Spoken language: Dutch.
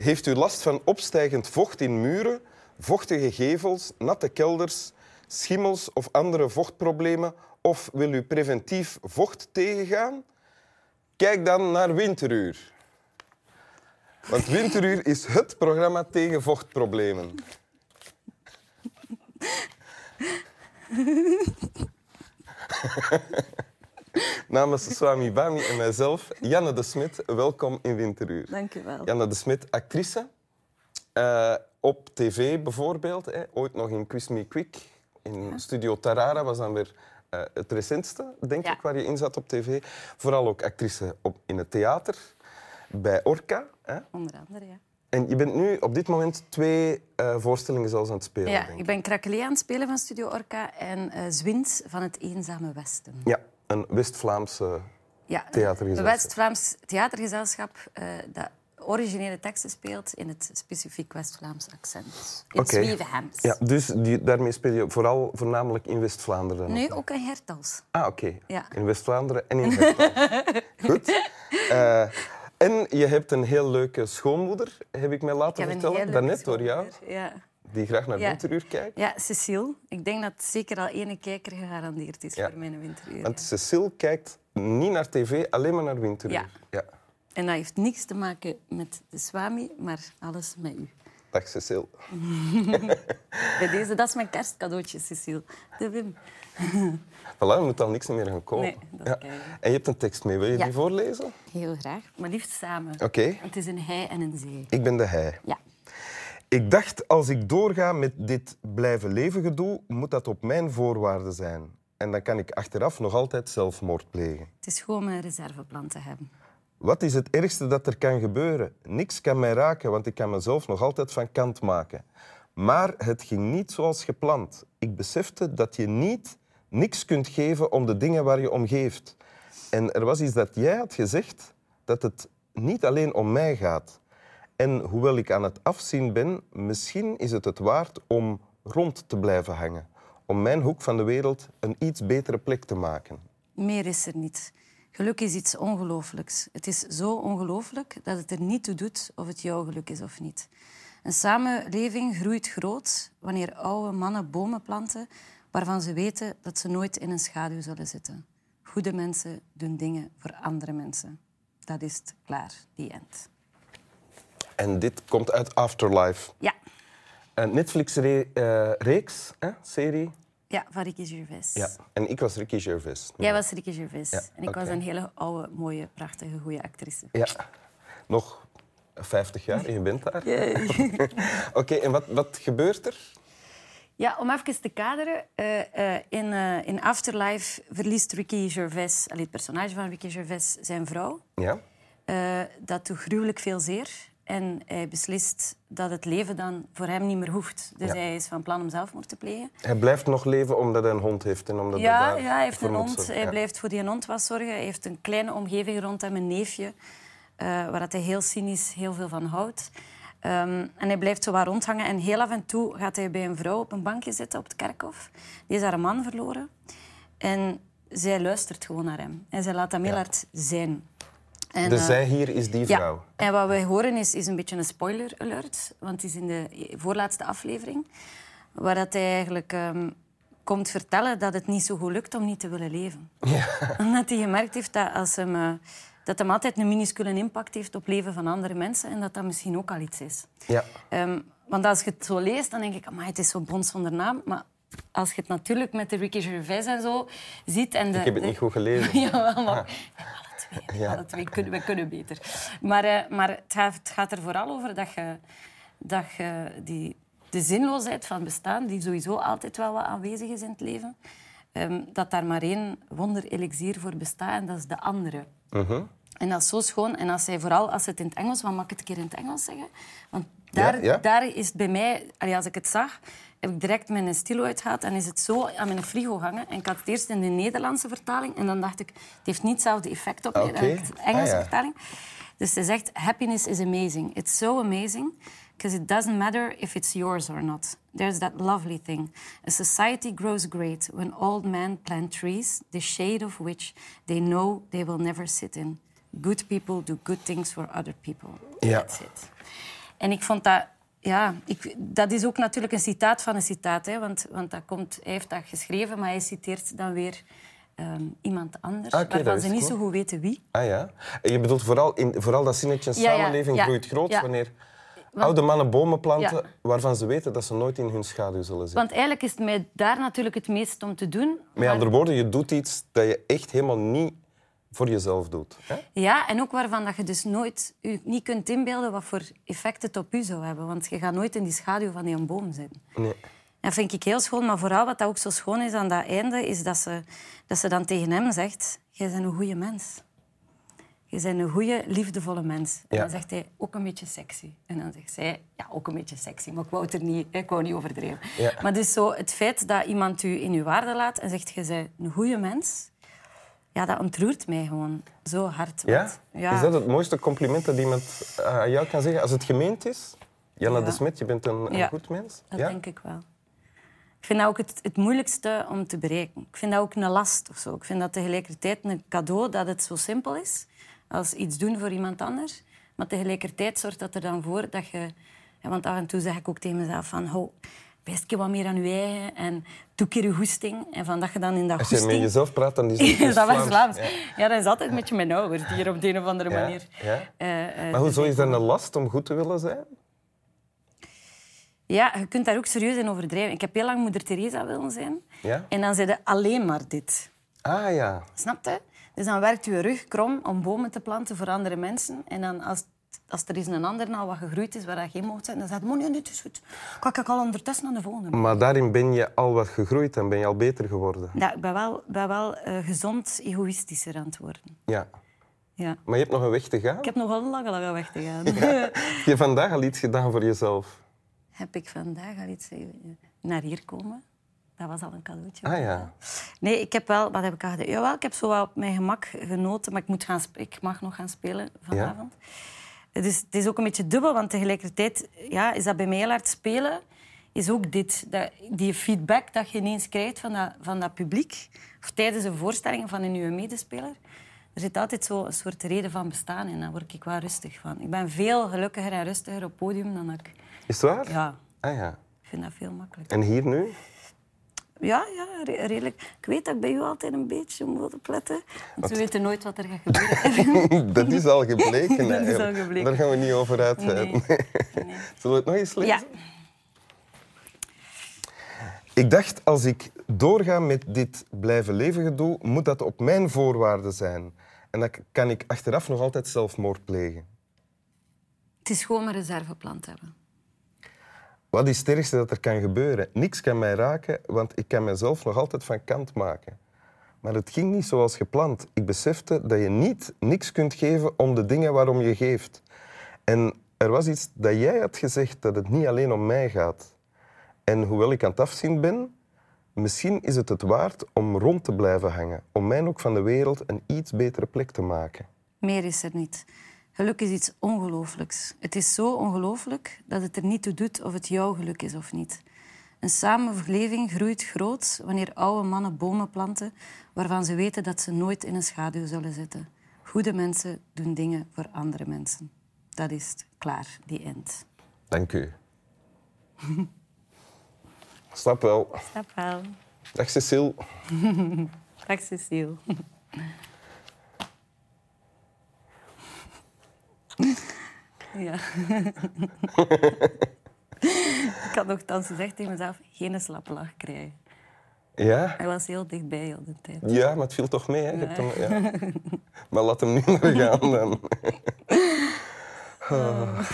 Heeft u last van opstijgend vocht in muren, vochtige gevels, natte kelders, schimmels of andere vochtproblemen? Of wil u preventief vocht tegengaan? Kijk dan naar Winteruur. Want Winteruur is het programma tegen vochtproblemen. Namens Swami Bami en mijzelf, Janne de Smit, welkom in Winteruur. Dank u wel. Janne de Smit, actrice. Eh, op tv bijvoorbeeld, hè. ooit nog in Quiz Me Quick. In Studio Tarara was dan weer eh, het recentste, denk Ja. ik, waar je in zat op tv. Vooral ook actrice op, in het theater, bij Orca. Hè. Onder andere, ja. En je bent nu op dit moment twee eh, voorstellingen zelfs aan het spelen, Ja, denk ik ben Krakelee aan het spelen van Studio Orca en eh Zwint van het Eenzame Westen. Ja, een West-Vlaamse... Ja, Theatergezelschap. Een West-Vlaams theatergezelschap eh, dat originele teksten speelt in het specifiek West-Vlaams accent. In. Zwevenhems. Ja, dus die, daarmee speel je vooral voornamelijk in West-Vlaanderen. Nu ook? in Hertals. Ah, oké. Ja. In West-Vlaanderen en in Hertals. Goed. Eh, en je hebt een heel leuke schoonmoeder, heb ik mij laten vertellen. Daarnet door jou. Ja. Die graag naar Ja. Winteruur kijkt. ja, Cecile. Ik denk dat zeker al ene kijker gegarandeerd is Ja. voor mijn winteruur. Want Cecile kijkt niet naar tv, alleen maar naar Winteruur. Ja. En dat heeft niks te maken met de Swami, maar alles met u. Dag Cecile. Bij deze, dat is mijn kerstcadeautje, Cecile. De Wim. Voilà, je moet al niks meer gaan kopen. Nee, dat ja. En je hebt een tekst mee, wil je Ja. die voorlezen? Heel graag. Maar liefst samen. Oké. Het is een hij en een zee. Ik ben de hij. Ja. Ik dacht, als ik doorga met dit blijven leven gedoe, moet dat op mijn voorwaarden zijn. En dan kan ik achteraf nog altijd zelfmoord plegen. Het is gewoon mijn reserveplan te hebben. Wat is het ergste dat er kan gebeuren? Niks kan mij raken, want ik kan mezelf nog altijd van kant maken. Maar het ging niet zoals gepland. Ik besefte dat je niet niks kunt geven om de dingen waar je om geeft. En er was iets dat jij had gezegd, dat het niet alleen om mij gaat. En hoewel ik aan het afzien ben, misschien is het het waard om rond te blijven hangen. Om mijn hoek van de wereld een iets betere plek te maken. Meer is er niet. Geluk is iets ongelooflijks. Het is zo ongelooflijk dat het er niet toe doet of het jouw geluk is of niet. Een samenleving groeit groot wanneer oude mannen bomen planten waarvan ze weten dat ze nooit in een schaduw zullen zitten. Goede mensen doen dingen voor andere mensen. Dat is het. Klaar. Die end. En dit komt uit Afterlife. Ja. Een Netflix-reeks, serie. Ja, van Ricky Gervais. Ja. En ik was Ricky Gervais. Jij was Ricky Gervais. Ja, En ik was een hele oude, mooie, prachtige, goede actrice. Ja. Nog 50 jaar en je bent daar. Oké, en wat, wat gebeurt er? Ja, om even te kaderen. eh, eh, in, eh, in Afterlife verliest Ricky Gervais, allee, het personage van Ricky Gervais, zijn vrouw. Ja. Eh, dat doet gruwelijk veel zeer. En hij beslist dat het leven dan voor hem niet meer hoeft. Dus Ja. hij is van plan om zelfwoord te plegen. Hij blijft nog leven omdat hij een hond heeft. En omdat Ja, ja, hij heeft een hond. Hij Ja. blijft voor die hond wat zorgen. Hij heeft een kleine omgeving rond hem, een neefje, eh, waar hij heel cynisch heel veel van houdt. Ehm, en hij blijft zo wat rondhangen. En heel af en toe gaat hij bij een vrouw op een bankje zitten op het kerkhof. Die is haar man verloren. En zij luistert gewoon naar hem. En zij laat hem heel hard zijn. En, De eh, zij hier is die vrouw. ja, en wat wij horen is, is een beetje een spoiler alert. Want het is in de voorlaatste aflevering. Waar dat hij eigenlijk ehm, komt vertellen dat het niet zo goed lukt om niet te willen leven. Omdat hij gemerkt heeft dat, als hem, eh, dat hem altijd een minuscule impact heeft op het leven van andere mensen. En dat dat misschien ook al iets is. Ja. Ehm, want als je het zo leest, dan denk ik, amai, het is zo bons zonder naam. Maar als je het natuurlijk met de Ricky Gervais en zo ziet... En de, Ik heb het niet goed gelezen. Jawel, maar twee. Ja. Alle twee kunnen, we kunnen beter. Maar, eh, maar het, gaat, het gaat er vooral over dat je, dat je die, de zinloosheid van bestaan, die sowieso altijd wel wat aanwezig is in het leven, ehm, dat daar maar één wonder-elixier voor bestaat en dat is de andere. Mhm. En dat is zo schoon. En als hij vooral als het in het Engels, wat mag ik het een keer in het Engels zeggen? Want daar, Ja, ja. daar is bij mij, als ik het zag, heb ik direct mijn stilo uitgehaald en is het zo aan mijn frigo hangen. En ik had het eerst in de Nederlandse vertaling en dan dacht ik, het heeft niet hetzelfde effect op Oké. dan ik de Engelse Ah, ja. vertaling. Dus ze zegt, happiness is amazing. It's so amazing because it doesn't matter if it's yours or not. There's that lovely thing. A society grows great when old men plant trees, the shade of which they know they will never sit in. Good people do good things for other people. Ja. That's it. En ik vond dat... Ja, ik, dat is ook natuurlijk een citaat van een citaat. Hè, want, want dat komt, hij heeft dat geschreven, maar hij citeert dan weer ehm, iemand anders, Ah, waarvan ze niet cool. zo goed weten wie. Ah ja? Je bedoelt vooral, in, vooral dat zinnetje, Ja, samenleving ja, groeit groot ja. wanneer oude mannen bomen planten waarvan ze weten dat ze nooit in hun schaduw zullen zitten. Want eigenlijk is het mij daar natuurlijk het meest om te doen. Met andere woorden, je doet iets dat je echt helemaal niet voor jezelf doet. Hè? Ja, en ook waarvan dat je dus nooit je niet kunt inbeelden wat voor effect het op u zou hebben. Want je gaat nooit in die schaduw van die boom zitten. Nee. Dat vind ik heel schoon. Maar vooral wat dat ook zo schoon is aan dat einde, is dat ze, dat ze dan tegen hem zegt... Jij bent een goede mens. Je bent een goede, liefdevolle mens. En Ja. dan zegt hij, ook een beetje sexy. En dan zegt zij, ja, ook een beetje sexy. Maar ik wou het er niet, ik wou niet overdreven. Ja. Maar dus zo het feit dat iemand u in uw waarde laat en zegt, je bent een goede mens... Ja, dat ontroert mij gewoon zo hard. Ja? want- ja. Is dat het mooiste compliment dat iemand eh, aan jou kan zeggen? Als het gemeend is? Janne Ja. de Smet, je bent een, een Ja. goed mens? Dat ja? denk ik wel. Ik vind dat ook het, het moeilijkste om te bereiken. Ik vind dat ook een last of zo. Ik vind dat tegelijkertijd een cadeau dat het zo simpel is als iets doen voor iemand anders. Maar tegelijkertijd zorgt dat er dan voor dat je... want af en toe zeg ik ook tegen mezelf van... wees wat meer aan je eigen en doe keer je goesting. En van dat je dan in dat Als je met jezelf praat, dan is het is dat wel Vlaams. Ja. Ja. dat is altijd met je mijn ouders, die er op de een of andere manier... ja. eh, eh, Maar hoezo is dat een last om goed te willen zijn? Ja, je kunt daar ook serieus in overdrijven. Ik heb heel lang moeder Teresa willen zijn. Ja? En dan zei je alleen maar dit. Ah ja. Snap je? Dus dan werkt je rug krom om bomen te planten voor andere mensen. En dan als, als er is een ander nou wat gegroeid is waar dat geen mocht zijn, dan zegt nee, dit is goed. Kan ik al ondertussen aan de volgende. Maar daarin ben je al wat gegroeid en ben je al beter geworden. Ja, ik ben wel, ben wel eh, gezond egoïstischer aan het worden. Ja. Ja. Maar je hebt nog een weg te gaan. Ik heb nog wel een lange, lange weg te gaan. Heb je vandaag al iets gedaan voor jezelf? heb ik vandaag al iets eh, naar hier komen. Dat was al een cadeautje. Ah ja. Nee, ik heb wel... Wat heb ik al gedaan? Jawel, ik heb zo wel op mijn gemak genoten, maar ik, moet gaan ik mag nog gaan spelen vanavond. Dus het is ook een beetje dubbel, want tegelijkertijd ja, is dat bij mij heel hard spelen. Is ook dit, dat, die feedback dat je ineens krijgt van dat, van dat publiek, of tijdens een voorstelling van een nieuwe medespeler. Er zit altijd zo een soort reden van bestaan in. Daar word ik wel rustig van. Ik ben veel gelukkiger en rustiger op podium dan ik... Is het waar? Ja, Ah ja. ik vind dat veel makkelijker. En hier nu? Ja, ja re- redelijk. Ik weet dat ik bij u altijd een beetje moet opletten. Want ze weten nooit wat er gaat gebeuren. Dat is al gebleken. Dat is al gebleken. Daar gaan we niet over uit. Nee. Zullen we het nog eens lezen? ja. Ik dacht, als ik doorga met dit blijven leven gedoe, moet dat op mijn voorwaarden zijn. En dan kan ik achteraf nog altijd zelfmoord plegen. Het is gewoon een reserveplan te hebben. Wat is het ergste dat er kan gebeuren? Niks kan mij raken, want ik kan mezelf nog altijd van kant maken. Maar het ging niet zoals gepland. Ik besefte dat je niet niks kunt geven om de dingen waarom je geeft. En er was iets dat jij had gezegd, dat het niet alleen om mij gaat. En hoewel ik aan het afzien ben, misschien is het het waard om rond te blijven hangen. Om mij ook van de wereld een iets betere plek te maken. Meer is er niet. Geluk is iets ongelooflijks. Het is zo ongelooflijk dat het er niet toe doet of het jouw geluk is of niet. Een samenleving groeit groot wanneer oude mannen bomen planten waarvan ze weten dat ze nooit in een schaduw zullen zitten. Goede mensen doen dingen voor andere mensen. Dat is het. Klaar, die end. Dank u. Snap wel. Snap wel. Dag Cecile. Dag Cecile. Ja. ik had nogthans gezegd tegen mezelf, geen slappe lach krijgen. Ja? Hij was heel dichtbij heel de tijd. Ja, maar het viel toch mee. Hè? Hem, ja. Maar laat hem nu maar gaan dan. Oh.